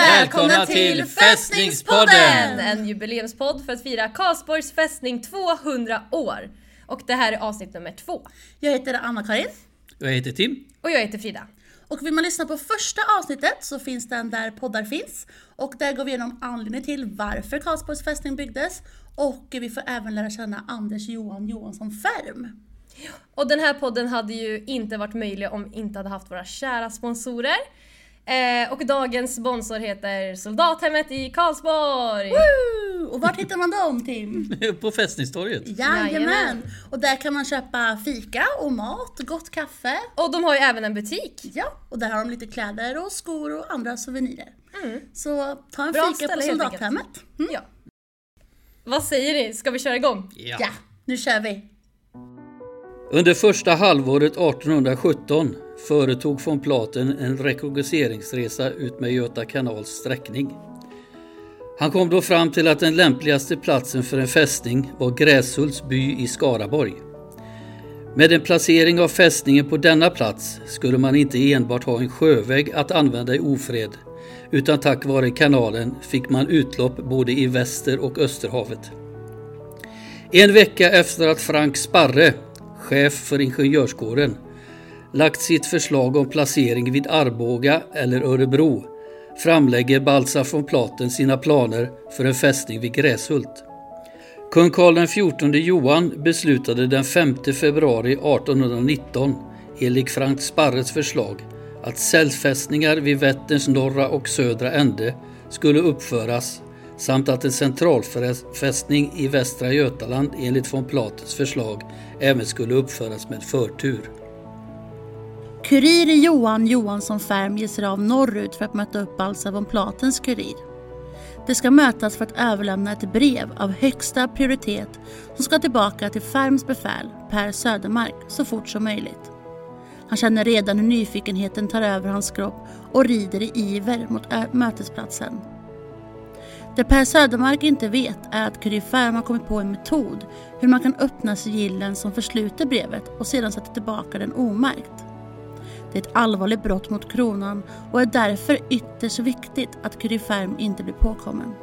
Välkomna till Fästningspodden! En jubileumspodd för att fira Karlsborgs fästning 200 år. Och det här är avsnitt nummer två. Jag heter Anna-Karin. Jag heter Tim. Och jag heter Frida. Och vill man lyssna på första avsnittet så finns den där poddar finns. Och där går vi igenom anledningen till varför Karlsborgs fästning byggdes. Och vi får även lära känna Anders Johan Johansson Färm. Och den här podden hade ju inte varit möjlig om vi inte hade haft våra kära sponsorer. Eh, och dagens sponsor heter Soldathemmet i Karlsborg! Woo! Och vart hittar man dem Tim? På Fästningstorget. Jajamän! Jajamän. Och där kan man köpa fika och mat, gott kaffe. Och de har ju även en butik. Ja, och där har de lite kläder och skor och andra souvenirer. Så ta en Bra fika ställe på Soldathemmet. Mm. Ja. Vad säger ni? Ska vi köra igång? Ja, nu kör vi! Under första halvåret 1817 företog von Platen en rekognoseringsresa utmed Göta kanals sträckning. Han kom då fram till att den lämpligaste platsen för en fästning var Gräshults by i Skaraborg. Med en placering av fästningen på denna plats skulle man inte enbart ha en sjöväg att använda i ofred utan tack vare kanalen fick man utlopp både i Väster och Österhavet. En vecka efter att Frank Sparre, chef för ingenjörskåren, lagt sitt förslag om placering vid Arboga eller Örebro framlägger Baltzar von Platen sina planer för en fästning vid Gräshult. Kung Karl XIV Johan beslutade den 5 februari 1819 enligt Frank Sparres förslag att cellfästningar vid Vätterns norra och södra ände skulle uppföras samt att en centralfästning i Västra Götaland enligt von Platens förslag även skulle uppföras med förtur. Kurir Johan Johansson Färm ger sig av norrut för att möta upp Balsa von Platens kurir. De ska mötas för att överlämna ett brev av högsta prioritet som ska tillbaka till Färms befäl, Per Södermark, så fort som möjligt. Han känner redan hur nyfikenheten tar över hans kropp och rider i iver mot mötesplatsen. Det Per Södermark inte vet är att Curie Färm har kommit på en metod hur man kan öppna sigillen som försluter brevet och sedan sätta tillbaka den omärkt. Det är ett allvarligt brott mot kronan och är därför ytterst viktigt att Curie Ferm inte blir påkommen.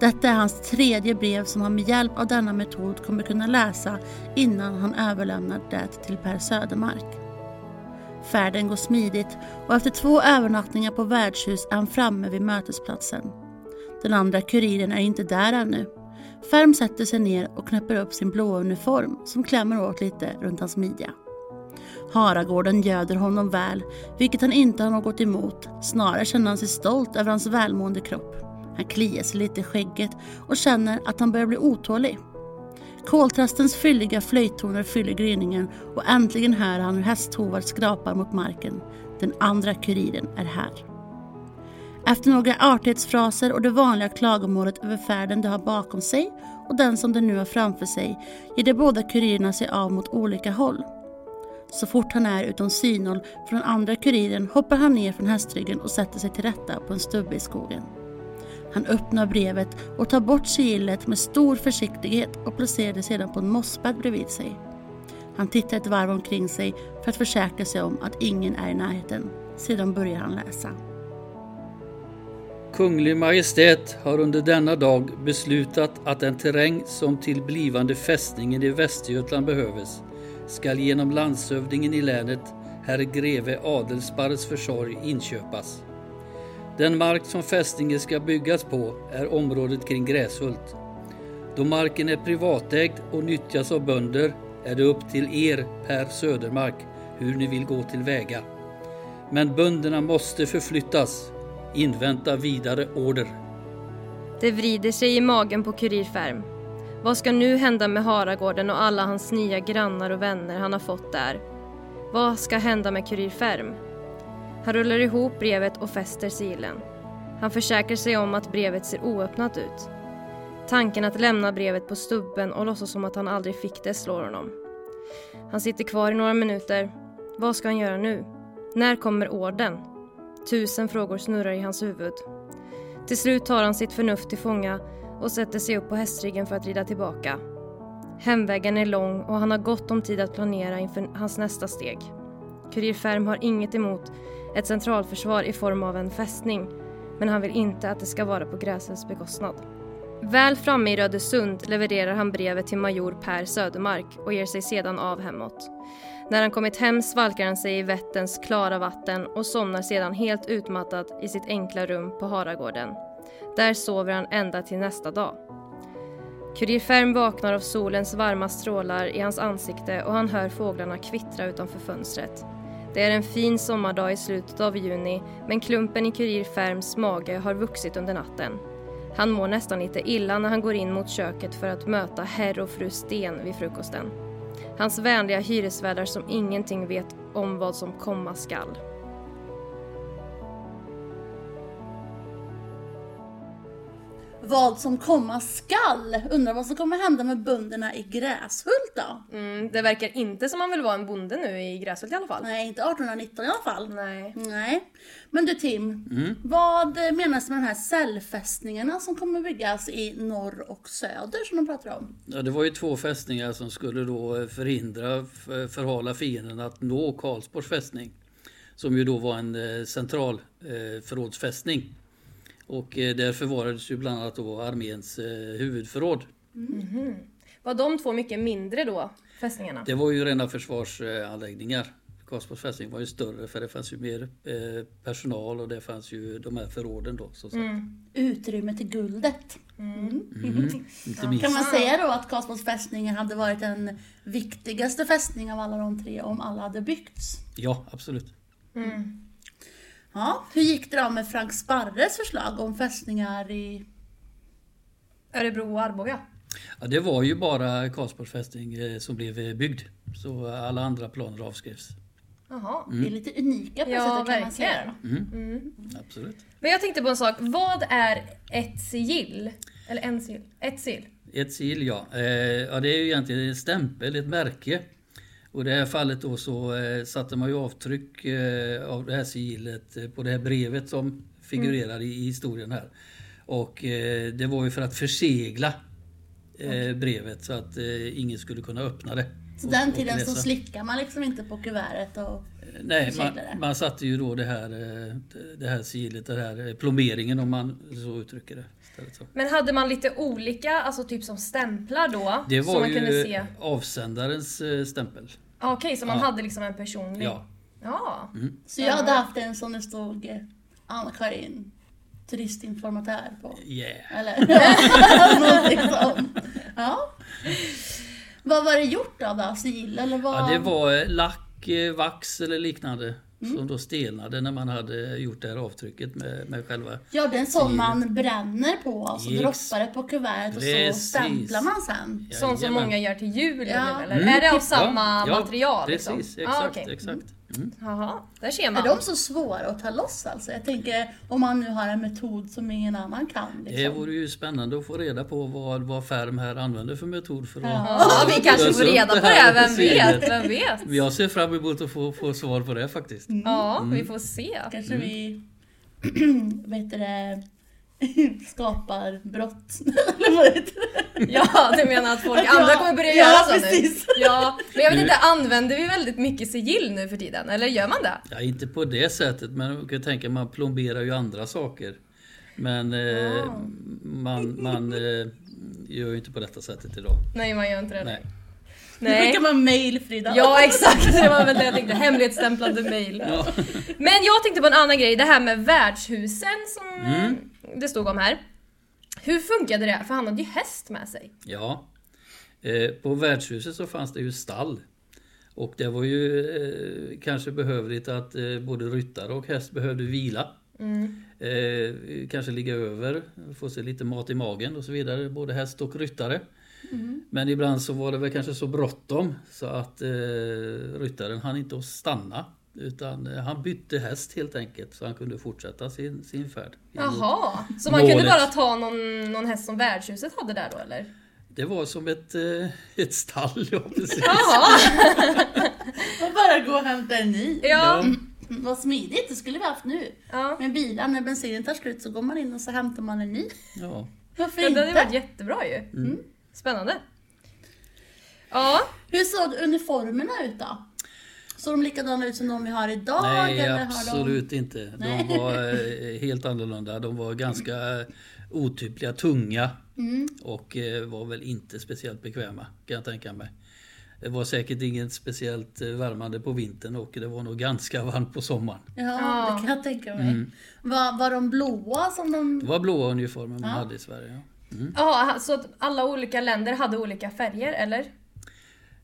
Detta är hans tredje brev som han med hjälp av denna metod kommer kunna läsa innan han överlämnar det till Per Södermark. Färden går smidigt och efter två övernattningar på värdshus är han framme vid mötesplatsen. Den andra kuriren är inte där ännu. Färm sätter sig ner och knäpper upp sin blåa uniform som klämmer åt lite runt hans midja. Haragården göder honom väl, vilket han inte har något emot. Snarare känner han sig stolt över hans välmående kropp. Han kliar sig lite i skägget och känner att han börjar bli otålig. Koltrastens fylliga flöjttoner fyller gryningen och äntligen hör han hur hästhovar skrapar mot marken. Den andra kuriren är här. Efter några artighetsfraser och det vanliga klagomålet över färden de har bakom sig och den som de nu har framför sig ger de båda kurirerna sig av mot olika håll. Så fort han är utom synhåll från den andra kuriren hoppar han ner från hästryggen och sätter sig till rätta på en stubbe i skogen. Han öppnar brevet och tar bort sigillet med stor försiktighet och placerar det sedan på en mossbädd bredvid sig. Han tittar ett varv omkring sig för att försäkra sig om att ingen är i närheten. Sedan börjar han läsa. Kunglig Majestät har under denna dag beslutat att den terräng som till blivande fästningen i Västergötland behöves skall genom landshövdingen i länet, herr greve Adelsparres försorg inköpas. Den mark som fästningen ska byggas på är området kring Gräshult. Då marken är privatägd och nyttjas av bönder är det upp till er, Per Södermark, hur ni vill gå tillväga. Men bönderna måste förflyttas. Invänta vidare order. Det vrider sig i magen på kurirfärm. Vad ska nu hända med Haragården och alla hans nya grannar och vänner han har fått där? Vad ska hända med kurirfärm? Han rullar ihop brevet och fäster silen. Han försäkrar sig om att brevet ser oöppnat ut. Tanken att lämna brevet på stubben och låtsas som att han aldrig fick det slår honom. Han sitter kvar i några minuter. Vad ska han göra nu? När kommer orden? Tusen frågor snurrar i hans huvud. Till slut tar han sitt förnuft till fånga och sätter sig upp på hästryggen för att rida tillbaka. Hemvägen är lång och han har gott om tid att planera inför hans nästa steg. Kurir Färm har inget emot ett centralförsvar i form av en fästning Men han vill inte att det ska vara på gräsets bekostnad. Väl framme i Rödesund levererar han brevet till major Per Södermark och ger sig sedan av hemåt. När han kommit hem svalkar han sig i Vätterns klara vatten och somnar sedan helt utmattad i sitt enkla rum på Haragården. Där sover han ända till nästa dag. Kurir Ferm vaknar av solens varma strålar i hans ansikte och han hör fåglarna kvittra utanför fönstret. Det är en fin sommardag i slutet av juni men klumpen i Kurir Ferms mage har vuxit under natten. Han mår nästan lite illa när han går in mot köket för att möta herr och fru Sten vid frukosten. Hans vänliga hyresvärdar som ingenting vet om vad som komma skall. Vad som komma skall. Undrar vad som kommer hända med bönderna i Gräshult då? Mm, det verkar inte som han vill vara en bonde nu i Gräshult i alla fall. Nej, inte 1819 i alla fall. Nej. Nej. Men du Tim, vad menas med de här cellfästningarna som kommer byggas i norr och söder som de pratar om? Ja, det var ju två fästningar som skulle då förhindra, f- förhala fienden att nå Karlsborgs fästning. Som ju då var en eh, central eh, förrådsfästning. Och eh, där förvarades ju bland annat då arméns eh, huvudförråd. Var de två mycket mindre då, fästningarna? Det var ju rena försvarsanläggningar. Karlsborgs fästning var ju större för det fanns ju mer eh, personal och det fanns ju de här förråden då. Så sagt. Utrymme till guldet. Inte minst. Kan man säga då att Karlsborgs fästning hade varit den viktigaste fästning av alla de tre om alla hade byggts? Ja, absolut. Ja, hur gick det då med Frank Sparres förslag om fästningar i... Örebro och Arboga? Ja, det var ju bara Karlsborgs fästning eh, som blev eh, byggd. Så alla andra planer avskrevs. Jaha. Det är lite unika på Ja, sättet kan man säga. verkligen. Absolut. Men jag tänkte på en sak. Vad är ett sigill? Eller en sigill? Ett sigill? Ett sigill ja. Eh, ja. Det är ju egentligen en stämpel, ett märke. Och i det här fallet då så eh, satte man ju avtryck eh, av det här sigillet eh, på det här brevet som figurerar i, i historien här. Och det var ju för att försegla eh, brevet så att ingen skulle kunna öppna det. Så den tiden så slickar man liksom inte på kuvertet och... Nej, man, man satte ju då det här, eh, det här sigillet, det här eh, plomberingen om man så uttrycker det. Så. Men hade man lite olika, alltså typ som stämplar då? Det som var man kunde ju se? avsändarens eh, stämpel. Ah, Okej, så man Ja. hade liksom en personlig? Ja. Ja. Så jag hade haft en som det stod Anna-Karin, turistinformatör på. Yeah. Eller någonting sånt. Ja. Vad var det gjort av då? Sigill eller vad? Ja, det var lack, vax eller liknande Mm. som då stelnade när man hade gjort det här avtrycket med, med själva... Ja, det är en sån Sigill. man bränner på och så Ex- droppar det på kuvertet och så Precis. stämplar man sen. Sånt som många gör till jul Ja. eller? Mm. Är det av Ja, samma ja, material? Precis, liksom? exakt. Ah, okej. exakt. Mm. Jaha, där ser Är man. de så svåra att ta loss alltså? Jag tänker om man nu har en metod som ingen annan kan. Det Liksom. vore ju spännande att få reda på vad, vad Färm här använder för metod för att... Ja, vi kanske får reda på det, vem vet? Vem vet? Jag ser fram emot att få, få svar på det faktiskt. Ja, Mm. vi får se. Kanske Mm. vi vad heter det, skapar brott. Eller vad heter det? Ja, du menar att folk andra kommer börja ja, göra så precis. nu? Ja, men jag vet Nu- inte, använder vi väldigt mycket sigill nu för tiden? Eller gör man det? Ja, inte på det sättet, men man kan tänka man plomberar ju andra saker. Men eh, man, man eh, gör ju inte på detta sättet idag. Nej, man gör inte det. Nej. Det Nej. kan vara mail Frida. Ja, exakt. Det var väl det jag tänkte. Hemlighetsstämplade mail. Ja. Men jag tänkte på en annan grej, det här med värdshusen som Mm. Det stod om här. Hur funkade det? För han hade ju häst med sig. Ja. Eh, på värdshuset så fanns det ju stall. Och det var ju eh, kanske behövligt att eh, både ryttare och häst behövde vila. Eh, kanske ligga över, få sig lite mat i magen och så vidare, både häst och ryttare. Men ibland så var det väl kanske så bråttom så att eh, ryttaren hann inte att stanna. Utan eh, han bytte häst helt enkelt så han kunde fortsätta sin, sin färd. Jaha, så man kunde Målet. bara ta någon, någon häst som värdshuset hade där då eller? Det var som ett, eh, ett stall, ja precis. Jaha, Och bara gå och hämta en ny. ja. Vad smidigt, det skulle vi haft nu. ja. Med bilar, när bensinen tar slut så går man in och så hämtar man en ny. ja. Varför ja det hade varit jättebra ju. Mm. Spännande. Ja, Hur såg uniformerna ut då? Såg de likadana ut som de vi har idag? Nej, eller har absolut inte. De Nej. var eh, helt annorlunda. De var ganska otypliga, tunga Mm. och eh, var väl inte speciellt bekväma kan jag tänka mig. Det var säkert inget speciellt eh, värmande på vintern och det var nog ganska varmt på sommaren. Ja, Ja. det kan jag tänka mig. Mm. Var, var de blåa som de... Det var blåa uniformer man hade i Sverige. Ja. Ja, så att alla olika länder hade olika färger, eller?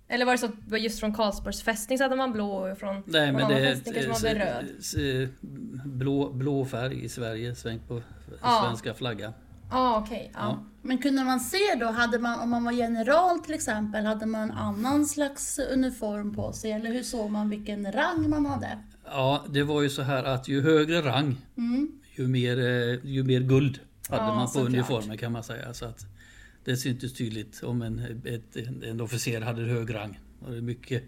Eller var det så att just från Karlsborgs fästning så hade man blå och från Nej men det fästning kanske man hade röd? blå, blå färg i Sverige, svängt på Ja. svenska flaggan. Ja, okej. ja. Ja. Men kunde man se då, hade man, om man var general till exempel, hade man en annan slags uniform på sig? Eller hur såg man vilken rang man hade? Ja, det var ju så här att ju högre rang, Mm. ju mer, eh, ju mer guld hade Ja, man på uniformen kan man säga. Så att det syntes tydligt om en, ett, en officer hade hög rang. Och det är mycket,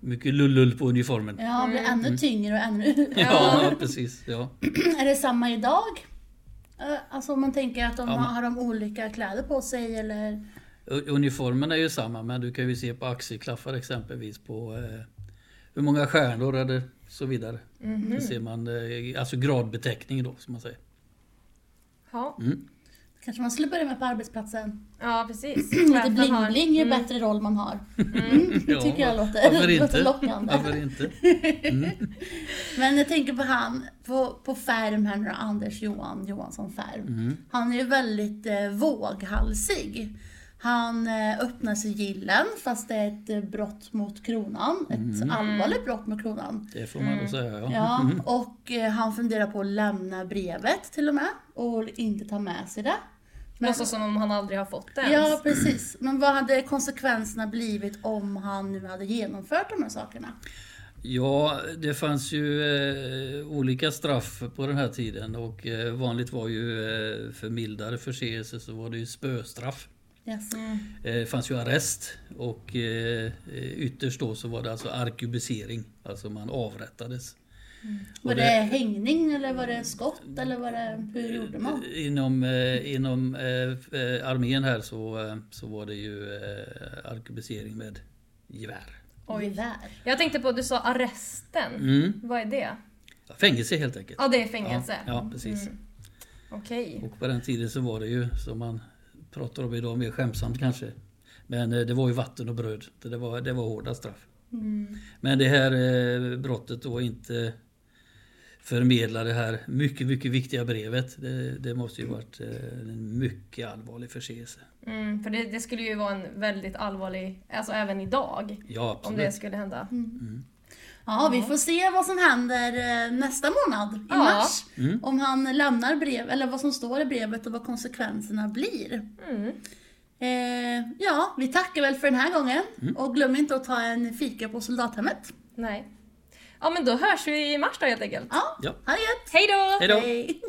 mycket lullull på uniformen. Ja, Ja, blir ännu tyngre och ännu... precis. Ja. är det samma idag? Alltså om man tänker att de Ja, har, de olika kläder på sig eller? Uniformen är ju samma men du kan ju se på axelklaffar exempelvis på eh, hur många stjärnor eller så vidare. Mhm. Så ser man eh, alltså gradbeteckning då som man säger. Ja. Mm. Kanske man skulle börja med på arbetsplatsen? ja, precis. Lite bling-bling ju Mm. bättre roll man har. Mm, det Ja, tycker jag låter, varför låter lockande. Varför inte? Men jag tänker på han på, på Färm här nu Anders Johan Johansson Färm. Mm. Han är ju väldigt eh, våghalsig. Han eh, öppnar sigillen fast det är ett eh, brott mot kronan. Ett allvarligt brott mot kronan. Det får man då säga ja. Ja, och eh, han funderar på att lämna brevet till och med och inte ta med sig det. Men, Låtsas som om han aldrig har fått det ens. ja, precis. Men vad hade konsekvenserna blivit om han nu hade genomfört de här sakerna? Ja, det fanns ju eh, olika straff på den här tiden och eh, vanligt var ju eh, för mildare förseelser så var det ju spöstraff. Yes. Mm. Eh, det fanns ju arrest och eh, ytterst då så var det alltså arkebusering, alltså man avrättades. Och Var det hängning eller var det skott eller var det, hur gjorde man? Inom, eh, inom eh, eh, armén här så, så var det ju eh, arkebusering med gevär. Oj. Där. Jag tänkte på, du sa arresten. Mm. Vad är det? Fängelse helt enkelt. Ja, det är fängelse. Ja, ja precis. Mm. Okej. Och på den tiden så var det ju som man pratar om idag mer skämtsamt kanske. Men det var ju vatten och bröd. Det var, det var hårda straff. Mm. Men det här brottet då inte förmedla det här mycket, mycket viktiga brevet. Det, det måste ju varit eh, en mycket allvarlig förseelse. Mm, för det, det skulle ju vara en väldigt allvarlig, alltså även idag, Ja, om det skulle hända. Ja, vi får se vad som händer eh, nästa månad i Ja. mars. Mm. Om han lämnar brev, eller vad som står i brevet och vad konsekvenserna blir. Mm. Eh, ja, vi tackar väl för den här gången. Mm. Och glöm inte att ta en fika på soldathemmet. Nej. Ja men då hörs vi i mars då helt enkelt. Ja, Ja. ha det gött! Hej då! Hej då! Hej.